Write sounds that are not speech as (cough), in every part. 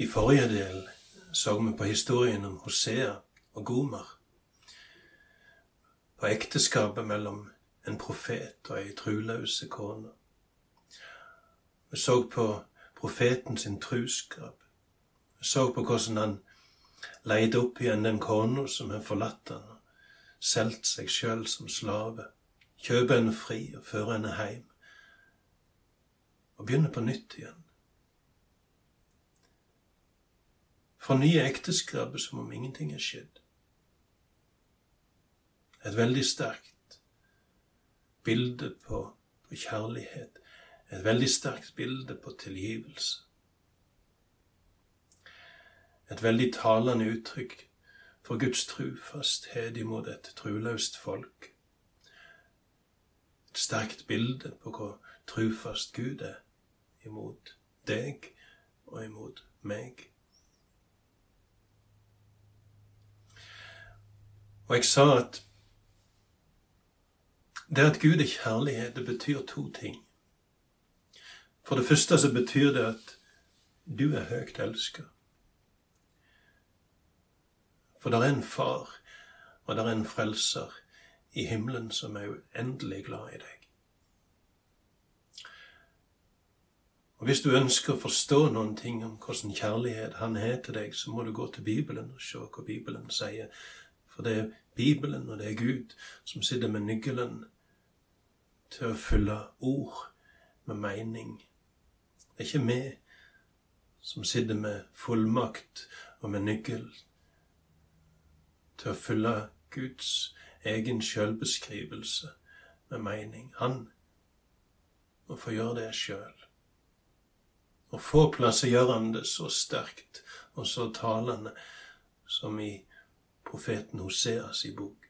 I forrige del så vi på historien om Hosea og Gomer. På ekteskapet mellom en profet og ei truløse kone. Vi så på profeten sin truskap. Vi så på hvordan han leide opp igjen den kona som har forlatt han og solgt seg sjøl som slave, kjøpe henne fri og føre henne hjem, og begynne på nytt igjen. Fornye ekteskapet som om ingenting er skjedd. Et veldig sterkt bilde på, på kjærlighet. Et veldig sterkt bilde på tilgivelse. Et veldig talende uttrykk for Guds trufasthet imot et truløst folk. Et sterkt bilde på hvor trufast Gud er imot deg og imot meg. Og jeg sa at det at Gud er kjærlighet, det betyr to ting. For det første så betyr det at du er høyt elska. For det er en far, og det er en frelser i himmelen som er uendelig glad i deg. Og Hvis du ønsker å forstå noen ting om hvordan kjærlighet han har til deg, så må du gå til Bibelen og se hva Bibelen sier. For det er Bibelen og det er Gud som sitter med nøkkelen til å fylle ord med mening det er ikke vi som sitter med fullmakt og med nøkkel til å fylle Guds egen sjølbeskrivelse med mening. Han må få gjøre det sjøl. Og få plasser gjør han det så sterkt og så talende som i profeten Hoseas i bok.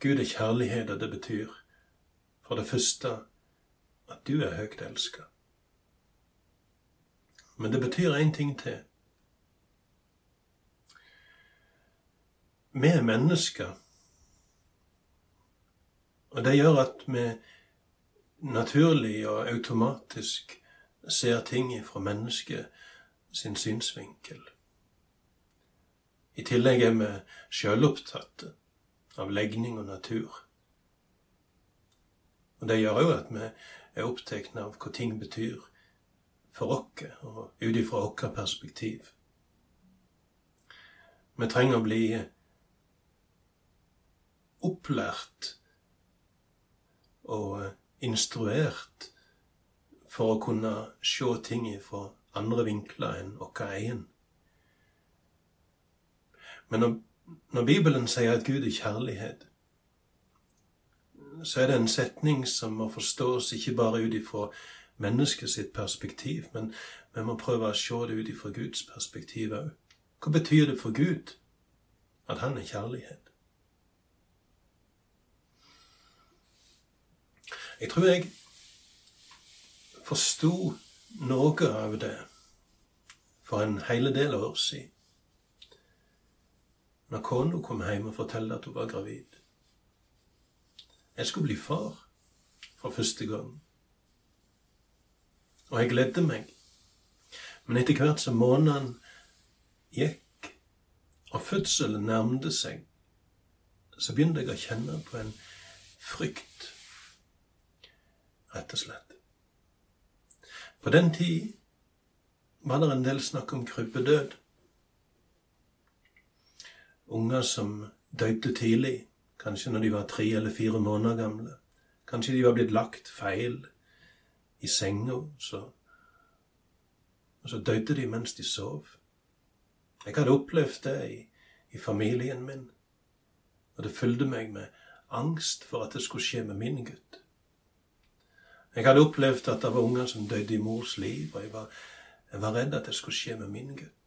Gud er kjærlighet, og det betyr for det første at du er høyt elska. Men det betyr én ting til. Vi er mennesker, og det gjør at vi naturlig og automatisk ser ting fra mennesket sin synsvinkel. I tillegg er vi sjølopptatte av legning og natur. Og Det gjør òg at vi er opptatt av hva ting betyr for oss, og ut ifra vårt perspektiv. Vi trenger å bli opplært og instruert for å kunne se ting fra andre vinkler enn vår egen. Men når, når Bibelen sier at Gud er kjærlighet, så er det en setning som må forstås ikke bare ut ifra mennesket perspektiv, men vi må prøve å se det ut ifra Guds perspektiv òg. Hva betyr det for Gud at han er kjærlighet? Jeg tror jeg forsto noe av det for en hele del år siden. Når kona kom hjem og fortalte at hun var gravid. Jeg skulle bli far for første gang. Og jeg gledde meg. Men etter hvert som måneden gikk, og fødselen nærmte seg, så begynte jeg å kjenne på en frykt, rett og slett. På den tid var det en del snakk om krybbedød. Unger som døde tidlig Kanskje når de var tre eller fire måneder gamle. Kanskje de var blitt lagt feil i senga, så Og så døde de mens de sov. Jeg hadde opplevd det i, i familien min, og det fulgte meg med angst for at det skulle skje med min gutt. Jeg hadde opplevd at det var unger som døde i mors liv, og jeg var, jeg var redd at det skulle skje med min gutt.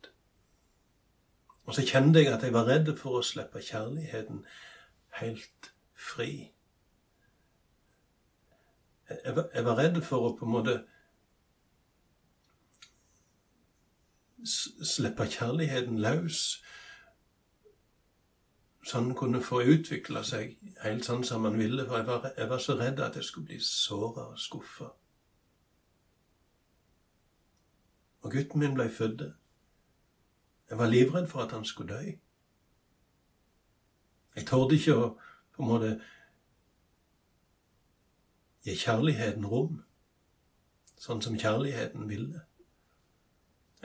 Og så kjente jeg at jeg var redd for å slippe kjærligheten helt fri. Jeg var, redd for å på en måte slippe kjærligheten løs, så han kunne få utvikle seg helt sånn som han ville. For jeg var, jeg var så redd at jeg skulle bli såra og skuffa. Og gutten min blei født. Jeg var livredd for at han skulle dø. Jeg torde ikke å på en måte gi kjærligheten rom, sånn som kjærligheten ville.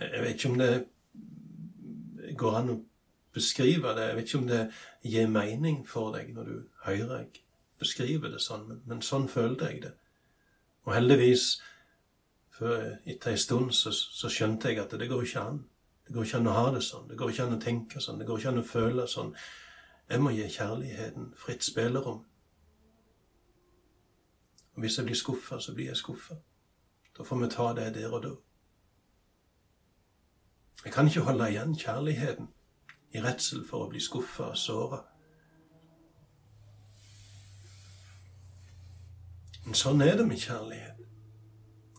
Jeg vet ikke om det går an å beskrive det. Jeg vet ikke om det gir mening for deg når du hører jeg beskriver det sånn, men, men sånn følte jeg det. Og heldigvis, for etter ei stund, så, så skjønte jeg at det går ikke an. Det går ikke an å ha det sånn. Det går ikke an å tenke sånn. Det går ikke an å føle sånn. Jeg må gi kjærligheten fritt spillerom. Og hvis jeg blir skuffa, så blir jeg skuffa. Da får vi ta det der og da. Jeg kan ikke holde igjen kjærligheten i redsel for å bli skuffa og såra. Men sånn er det med kjærlighet.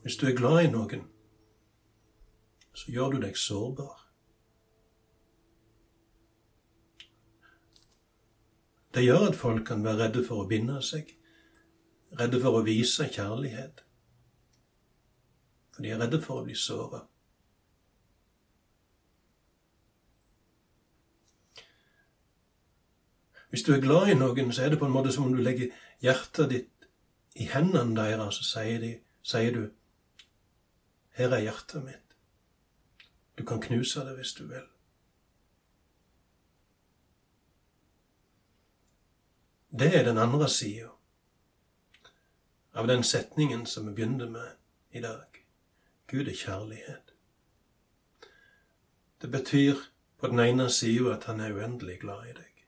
Hvis du er glad i noen, så gjør du deg sårbar. Det gjør at folk kan være redde for å binde seg, redde for å vise kjærlighet. For de er redde for å bli såra. Hvis du er glad i noen, så er det på en måte som om du legger hjertet ditt i hendene deres, og sier, de, sier du Her er hjertet mitt. Du kan knuse det hvis du vil. Det er den andre sida av den setningen som vi begynte med i dag. Gud er kjærlighet. Det betyr på den ene sida at han er uendelig glad i deg.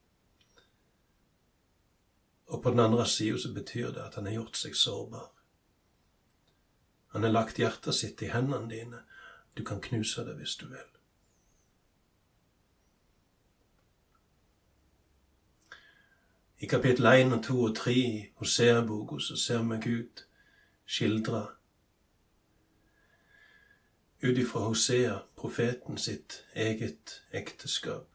Og på den andre sida så betyr det at han har gjort seg sårbar. Han har lagt hjertet sitt i hendene dine. Du kan knuse det hvis du vil. I kapittel 1 og 2 og 3 i Hosea-boka så ser vi Gud skildre ut ifra Hosea, profeten sitt eget ekteskap.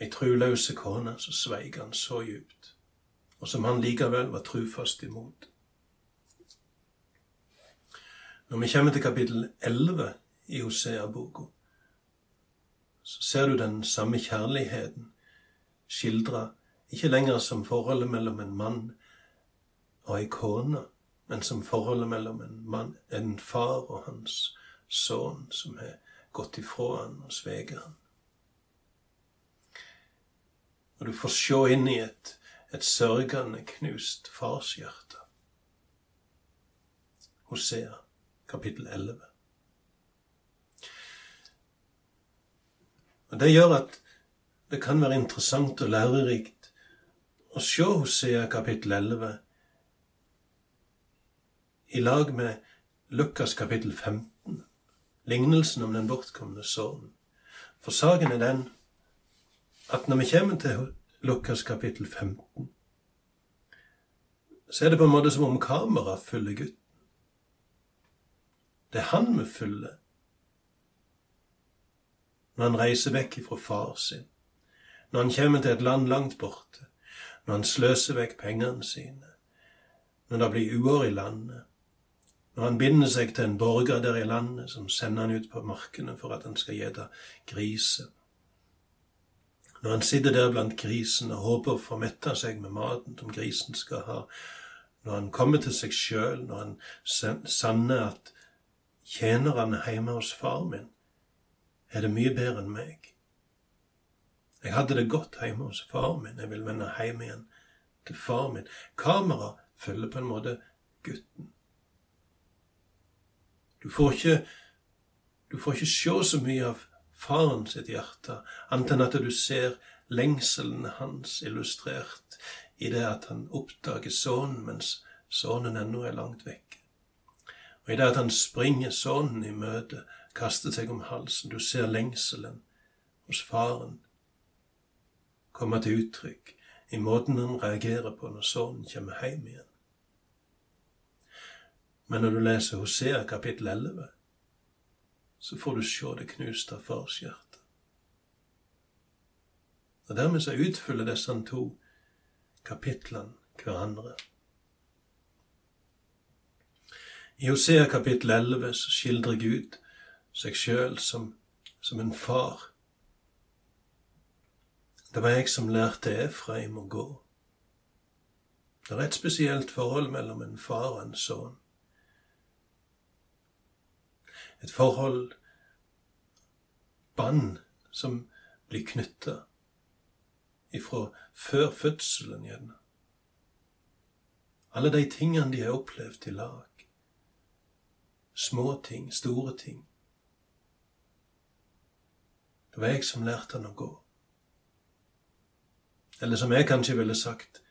Ei truløse kone som sveik han så djupt, og som han likevel var trufast imot. Når vi kommer til kapittel 11 i Hosea-boka, så ser du den samme kjærligheten skildra ikke lenger som forholdet mellom en mann og ei kone, men som forholdet mellom en, mann, en far og hans sønn som har gått ifra han og sveget han. Og du får se inn i et, et sørgende, knust farshjerte. Hosea, kapittel 11. Og Det gjør at det kan være interessant og lærerikt og se Hosea kapittel 11 i lag med Lukas kapittel 15, lignelsen om den bortkomne sønnen. For saken er den at når vi kommer til Lukas kapittel 15, så er det på en måte som om kameraet følger gutten. Det er han vi følger når han reiser vekk ifra far sin, når han kommer til et land langt borte, når han sløser vekk pengene sine, når det blir uår i landet, når han binder seg til en borger der i landet som sender han ut på markene for at han skal gjete griser, når han sitter der blant grisen og håper å få metta seg med maten som grisen skal ha, når han kommer til seg sjøl, når han sanner at tjenerne hjemme hos far min er det mye bedre enn meg. Jeg hadde det godt hjemme hos far min. Jeg vil vende hjem igjen til far min. Kamera følger på en måte gutten. Du får ikke du får ikke se så mye av faren sitt hjerte, annet enn at du ser lengselen hans illustrert i det at han oppdager sønnen mens sønnen ennå er langt vekk. Og i det at han springer sønnen i møte, kaster seg om halsen, du ser lengselen hos faren komme til uttrykk i måten han reagerer på når sønnen kommer hjem igjen. Men når du leser Hosea kapittel 11, så får du se det knuste farshjertet. Og dermed så utfyller disse to kapitlene hverandre. I Hosea kapittel 11 så skildrer Gud seg sjøl som, som en far. Det var jeg som lærte Efraim å gå. Det er et spesielt forhold mellom en far og en sønn. Et forhold Bånd som blir knytta ifra før fødselen gjerne. Alle de tingene de har opplevd i lag. Små ting, store ting. Det var jeg som lærte han å gå. Eller som jeg kanskje ville sagt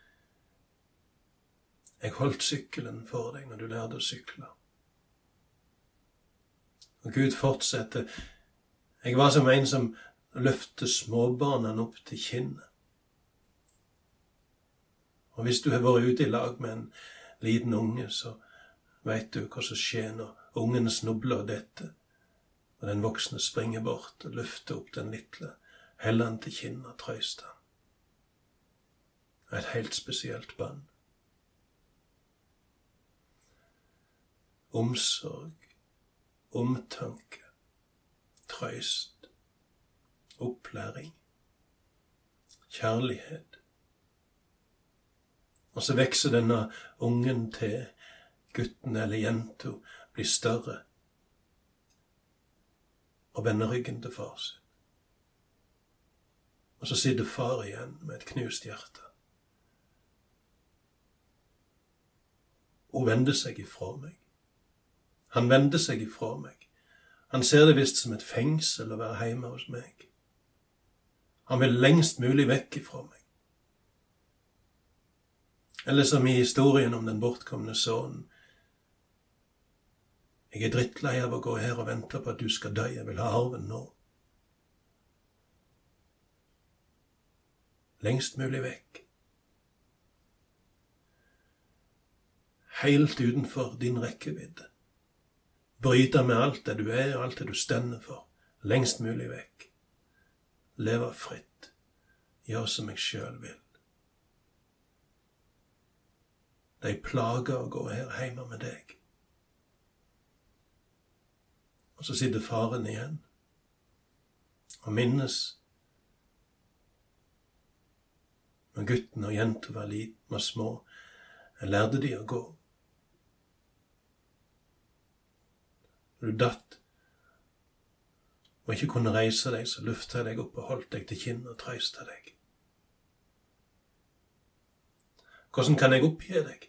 Jeg holdt sykkelen for deg når du lærte å sykle. Og Gud fortsetter. Jeg var som en som løfter småbarna opp til kinnet. Og hvis du har vært ute i lag med en liten unge, så veit du hva som skjer når ungen snubler og detter, og den voksne springer bort og løfter opp den lille, heller han til kinnet og trøster han. Et helt spesielt band. Omsorg, omtanke, trøyst, opplæring, kjærlighet og så vokser denne ungen til gutten eller jenta blir større og vender ryggen til far sin. Og så sitter far igjen med et knust hjerte. Hun vender seg ifra meg. Han vender seg ifra meg. Han ser det visst som et fengsel å være hjemme hos meg. Han vil lengst mulig vekk ifra meg. Eller som i historien om den bortkomne sønnen. Jeg er drittlei av å gå her og vente på at du skal dø, jeg vil ha arven nå. Lengst mulig vekk. Heilt utenfor din rekkevidde. Bryte med alt det du er og alt det du stender for. Lengst mulig vekk. Leve fritt. Gjøre som jeg sjøl vil. De plager å gå her hjemme med deg. Og så sitter faren igjen og minnes når gutten og jenta var, var små. Jeg lærte de å gå. Du datt og ikke kunne reise deg, så løfta jeg deg opp og holdt deg til kinnet og trøysta deg. Hvordan kan jeg oppgi deg?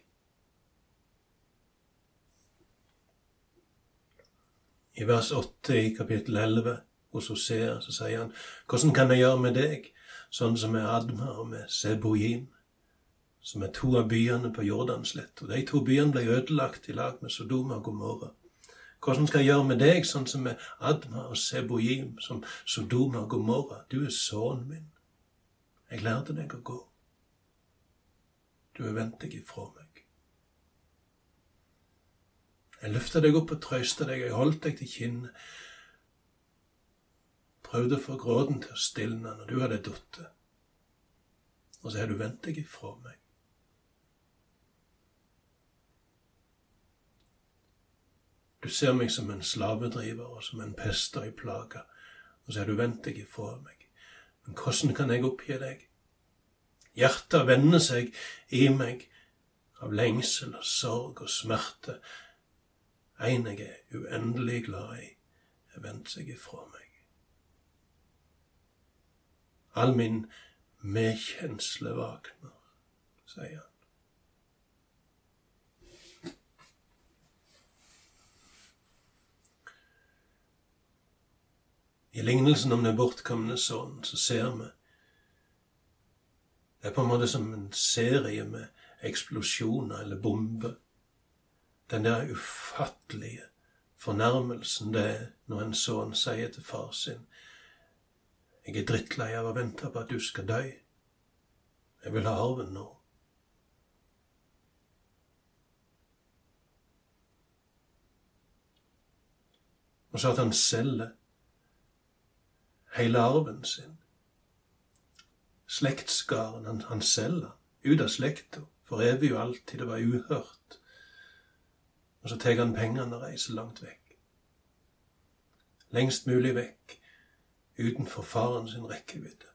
I vers 8 i kapittel 11 hos Hosea så sier han, Hvordan kan jeg gjøre med deg, sånn som med Adma og med Seboim, som er to av byene på Jordanslett? Og de to byene ble ødelagt i lag med Sodoma og Gomorra. Hvordan skal jeg gjøre med deg, sånn som med Adma og Seboim, som Sodoma og Gomorra? Du er sønnen min. Jeg lærte deg å gå. Du har vendt deg ifra meg. Jeg løfta deg opp og trøsta deg, jeg holdt deg til kinnet. Prøvde å få gråten til å stilne når du hadde falt. Og så har du vendt deg ifra meg. Du ser meg som en slavedriver og som en pester i plaga, og så har du vendt deg ifra meg. Men hvordan kan jeg oppgi deg? Hjertet vender seg i meg av lengsel og sorg og smerte en jeg er uendelig glad i, er vendt seg ifra meg. All min medkjensle våkner, sier han. I lignelsen om den bortkomne sønnen så ser vi Det er på en måte som en serie med eksplosjoner eller bomber den der ufattelige fornærmelsen det er når en sønn sier til far sin Jeg er drittlei av å vente på at du skal dø. Jeg vil ha arven nå. Og så at han selger hele arven sin. Slektskaren, han, han selger ut av slekta for evig og alltid. Det var uhørt. Og så tar han pengene og reiser langt vekk. lengst mulig vekk, utenfor faren sin rekkevidde.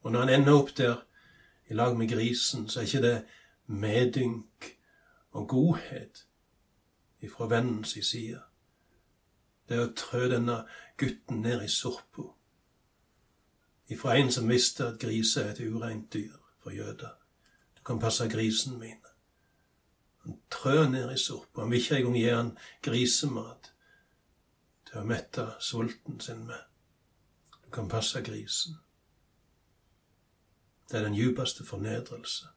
Og når han ender opp der i lag med grisen, så er ikke det medynk og godhet ifra vennens side. Det å trø denne gutten ned i sorpa. Ifra en som visste at grise er et ureint dyr for jøder. Du kan passe grisen min. Han trør ned i sorpa. Han vil ikke engang gi han grisemat til å mette sulten sin med. Du kan passe grisen. Det er den djupeste fornedrelse.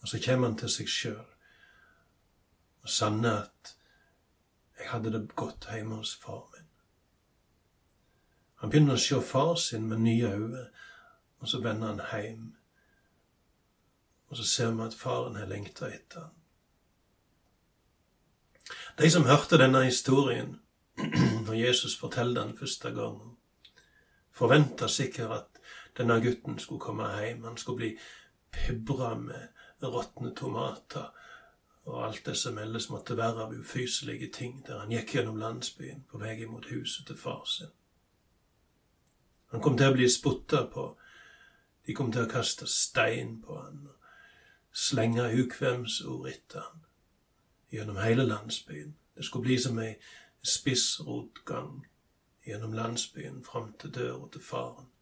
Og så kommer han til seg sjøl og sanner at jeg hadde det godt hjemme hos far min. Han begynner å se far sin med nye øyne, og så vender han hjem. Og så ser vi at faren har lengta etter han. De som hørte denne historien (clears throat) når Jesus fortalte den første gangen, forventa sikkert at denne gutten skulle komme hjem. Han skulle bli pibra med råtne tomater og alt det som ellers måtte være av ufyselige ting, der han gikk gjennom landsbyen på vei mot huset til far sin. Han kom til å bli spotta på, de kom til å kaste stein på han og slenge ukvemsord etter han gjennom hele landsbyen. Det skulle bli som ei spissrotgang gjennom landsbyen fram til døra til faren.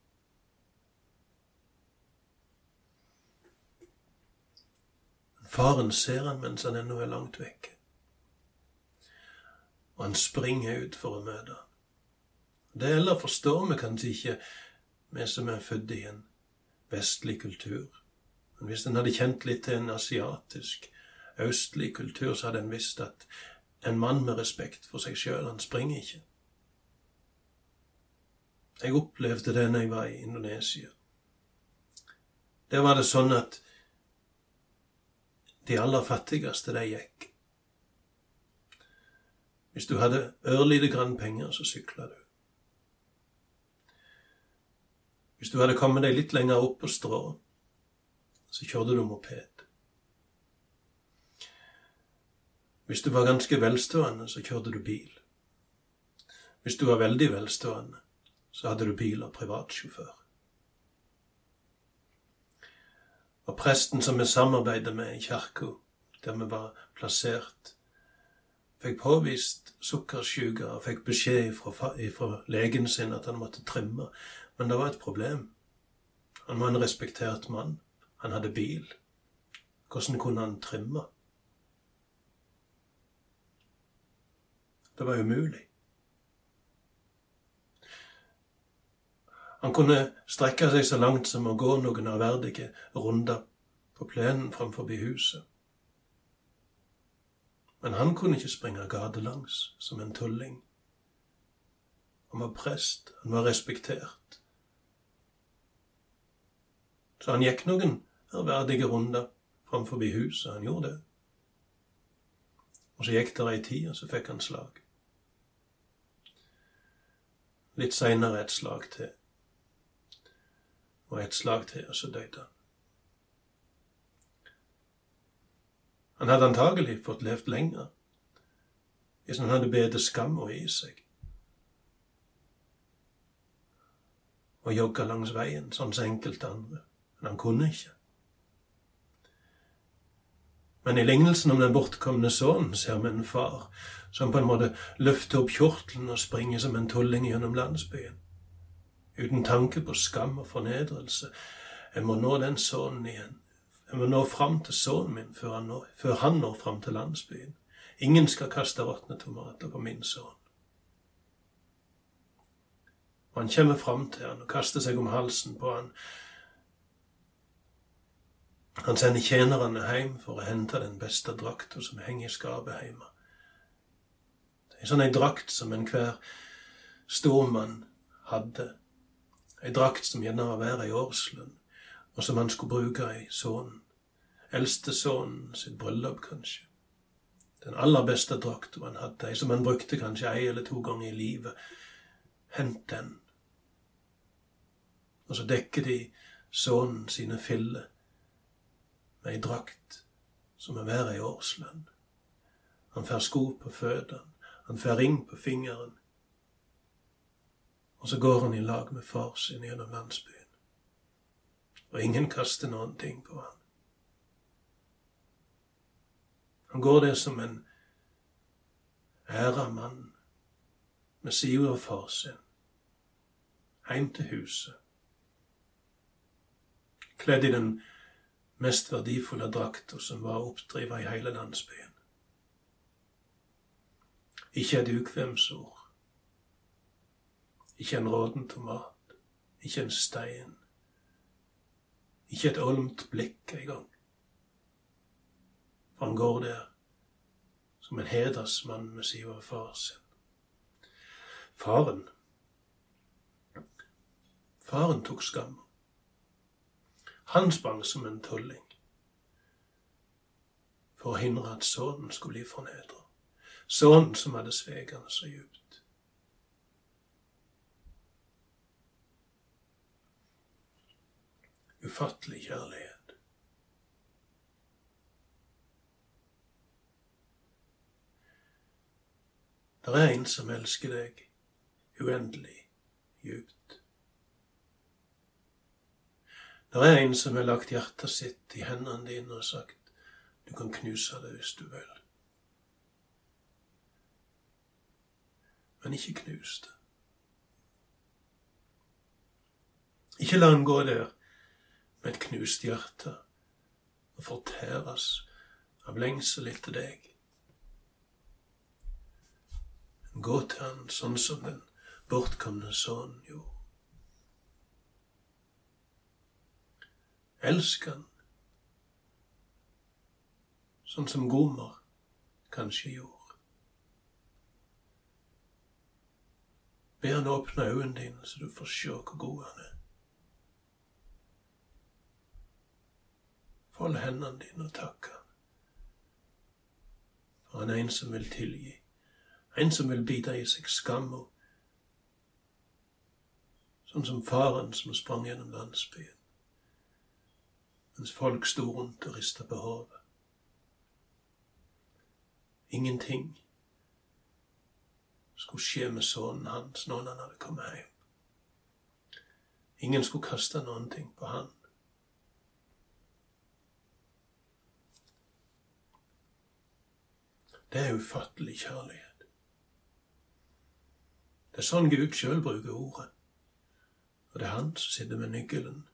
Faren ser han mens han ennå er langt vekke. Og han springer ut for å møte han. Det heller forstår vi kanskje ikke, vi som er født i en vestlig kultur. Men hvis en hadde kjent litt til en asiatisk, østlig kultur, så hadde en visst at en mann med respekt for seg sjøl, han springer ikke. Jeg opplevde det når jeg var i Indonesia. Der var det sånn at de aller fattigste, de gikk. Hvis du hadde ørlite grann penger, så sykla du. Hvis du hadde kommet deg litt lenger opp på strå, så kjørte du moped. Hvis du var ganske velstående, så kjørte du bil. Hvis du var veldig velstående, så hadde du bil og privatsjåfør. Og presten som vi samarbeidet med i kirka, der vi var plassert, fikk påvist sukkersyke og fikk beskjed fra, legen sin at han måtte trimme. Men det var et problem. Han var en respektert mann. Han hadde bil. Hvordan kunne han trimme? Det var umulig. Han kunne strekke seg så langt som å gå noen ærverdige runder på plenen framfor huset. Men han kunne ikke springe gatelangs som en tulling. Han var prest, han var respektert. Så han gikk noen ærverdige runder framfor huset, han gjorde det. Og så gikk det ei tid, og så fikk han slag. Litt seinere et slag til og et slag til, og så døde han. Han hadde antagelig fått levd lenger hvis han hadde bedt skamma i seg og jogga langs veien, sånn som enkelte andre. Men han kunne ikke. Men i lignelsen om den bortkomne sønnen ser vi en far som på en måte løfter opp kjortelen og springer som en tulling gjennom landsbyen uten tanke på skam og fornedrelse. Jeg må nå den sønnen igjen. Jeg må nå fram til sønnen min før han, når, før han når fram til landsbyen. Ingen skal kaste råtne tomater på min sønn. Og han kommer fram til han og kaster seg om halsen på han. Han sender tjenerne hjem for å hente den beste drakta som henger i skapet hjemme. Det er sånn ei drakt som enhver stormann hadde ei drakt som gjerne var verre i årslønn, og som han skulle bruke i sønnen. Eldste sønnen sitt bryllup, kanskje. Den aller beste drakta han hadde, ei som han brukte kanskje ei eller to ganger i livet. Hent den. Og så dekker de sønnen sine filler med ei drakt som å være ei årslønn. Han får sko på føttene, han får ring på fingeren. Og så går han i lag med far sin gjennom landsbyen. Og ingen kaster noen ting på han. Han går der som en æra mann med sida av far sin, heim til huset, kledd i den mest verdifulle drakta som var oppdriva i hele landsbyen. Ikke et ukvemsord. Ikke en råden tomat. Ikke en stein. Ikke et olmt blikk engang. For han går der som en hedersmann med siv av far sin. Faren Faren tok skam. Han sprang som en tulling for å hindre at sønnen skulle bli fornedra. Sønnen som hadde sveket så djupt. Ufattelig kjærlighet. Det er en som elsker deg uendelig djupt. Det er en som har lagt hjertet sitt i hendene dine og sagt du kan knuse det hvis du vil. Men ikke knus det. Ikke la han gå der med et knust hjerte og fortæres av lengsel etter deg. Gå til han sånn som den bortkomne sønnen gjorde. Elsk han sånn som Gomer kanskje gjorde. Be han åpne øynene dine, så du får se hvor god han er. Fold hendene dine og takk ham. For han er en som vil tilgi. En som vil bite i seg skam. Sånn som faren som sprang gjennom landsbyen. Mens folk sto rundt og rista på hodet. Ingenting skulle skje med sønnen hans når han hadde kommet hjem. Ingen skulle kaste noen ting på han. Det er ufattelig kjærlighet. Det er sånn Gud sjøl bruker ordet. Og det er han som sitter med nøkkelen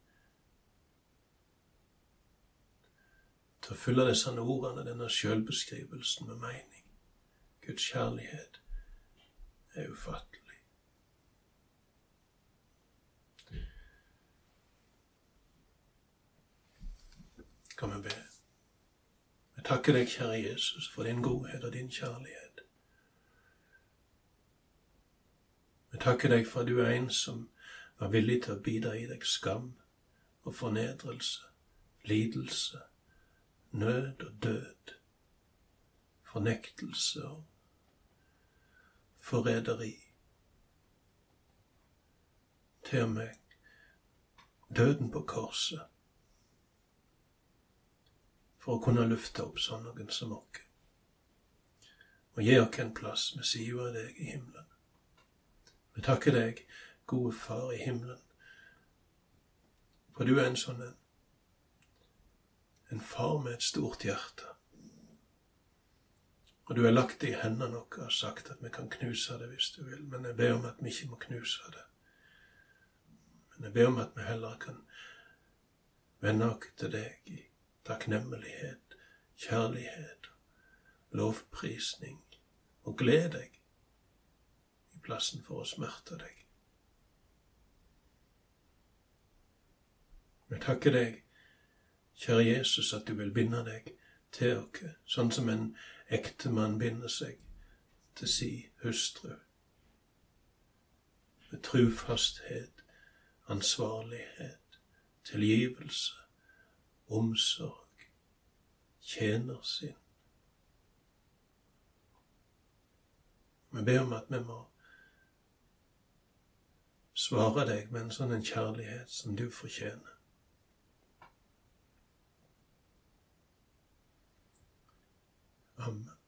til å fylle disse ordene, denne sjølbeskrivelsen med mening. Guds kjærlighet er ufattelig. Kan vi be? Jeg takker deg, kjære Jesus, for din godhet og din kjærlighet. Jeg takker deg for at du er en som var villig til å bidra i deg skam og fornedrelse, lidelse, nød og død, fornektelse og forræderi. Til og med døden på korset. For å kunne løfte opp sånn noen som oss. Og gi oss en plass med sida av deg i himmelen. Vi takker deg, gode Far i himmelen, for du er en sånn en, en far med et stort hjerte. Og du har lagt det i hendene våre og sagt at vi kan knuse det hvis du vil, men jeg ber om at vi ikke må knuse det. Men jeg ber om at vi heller kan vende oss til deg i takknemlighet, kjærlighet, lovprisning og glede deg plassen for å smerte deg. Vi takker deg, kjære Jesus, at du vil binde deg til oss, sånn som en ektemann binder seg til si hustru. Med trufasthet, ansvarlighet, tilgivelse, omsorg, tjener sin. Vi ber om at vi må svare deg med en sånn kjærlighet som du fortjener. Amen.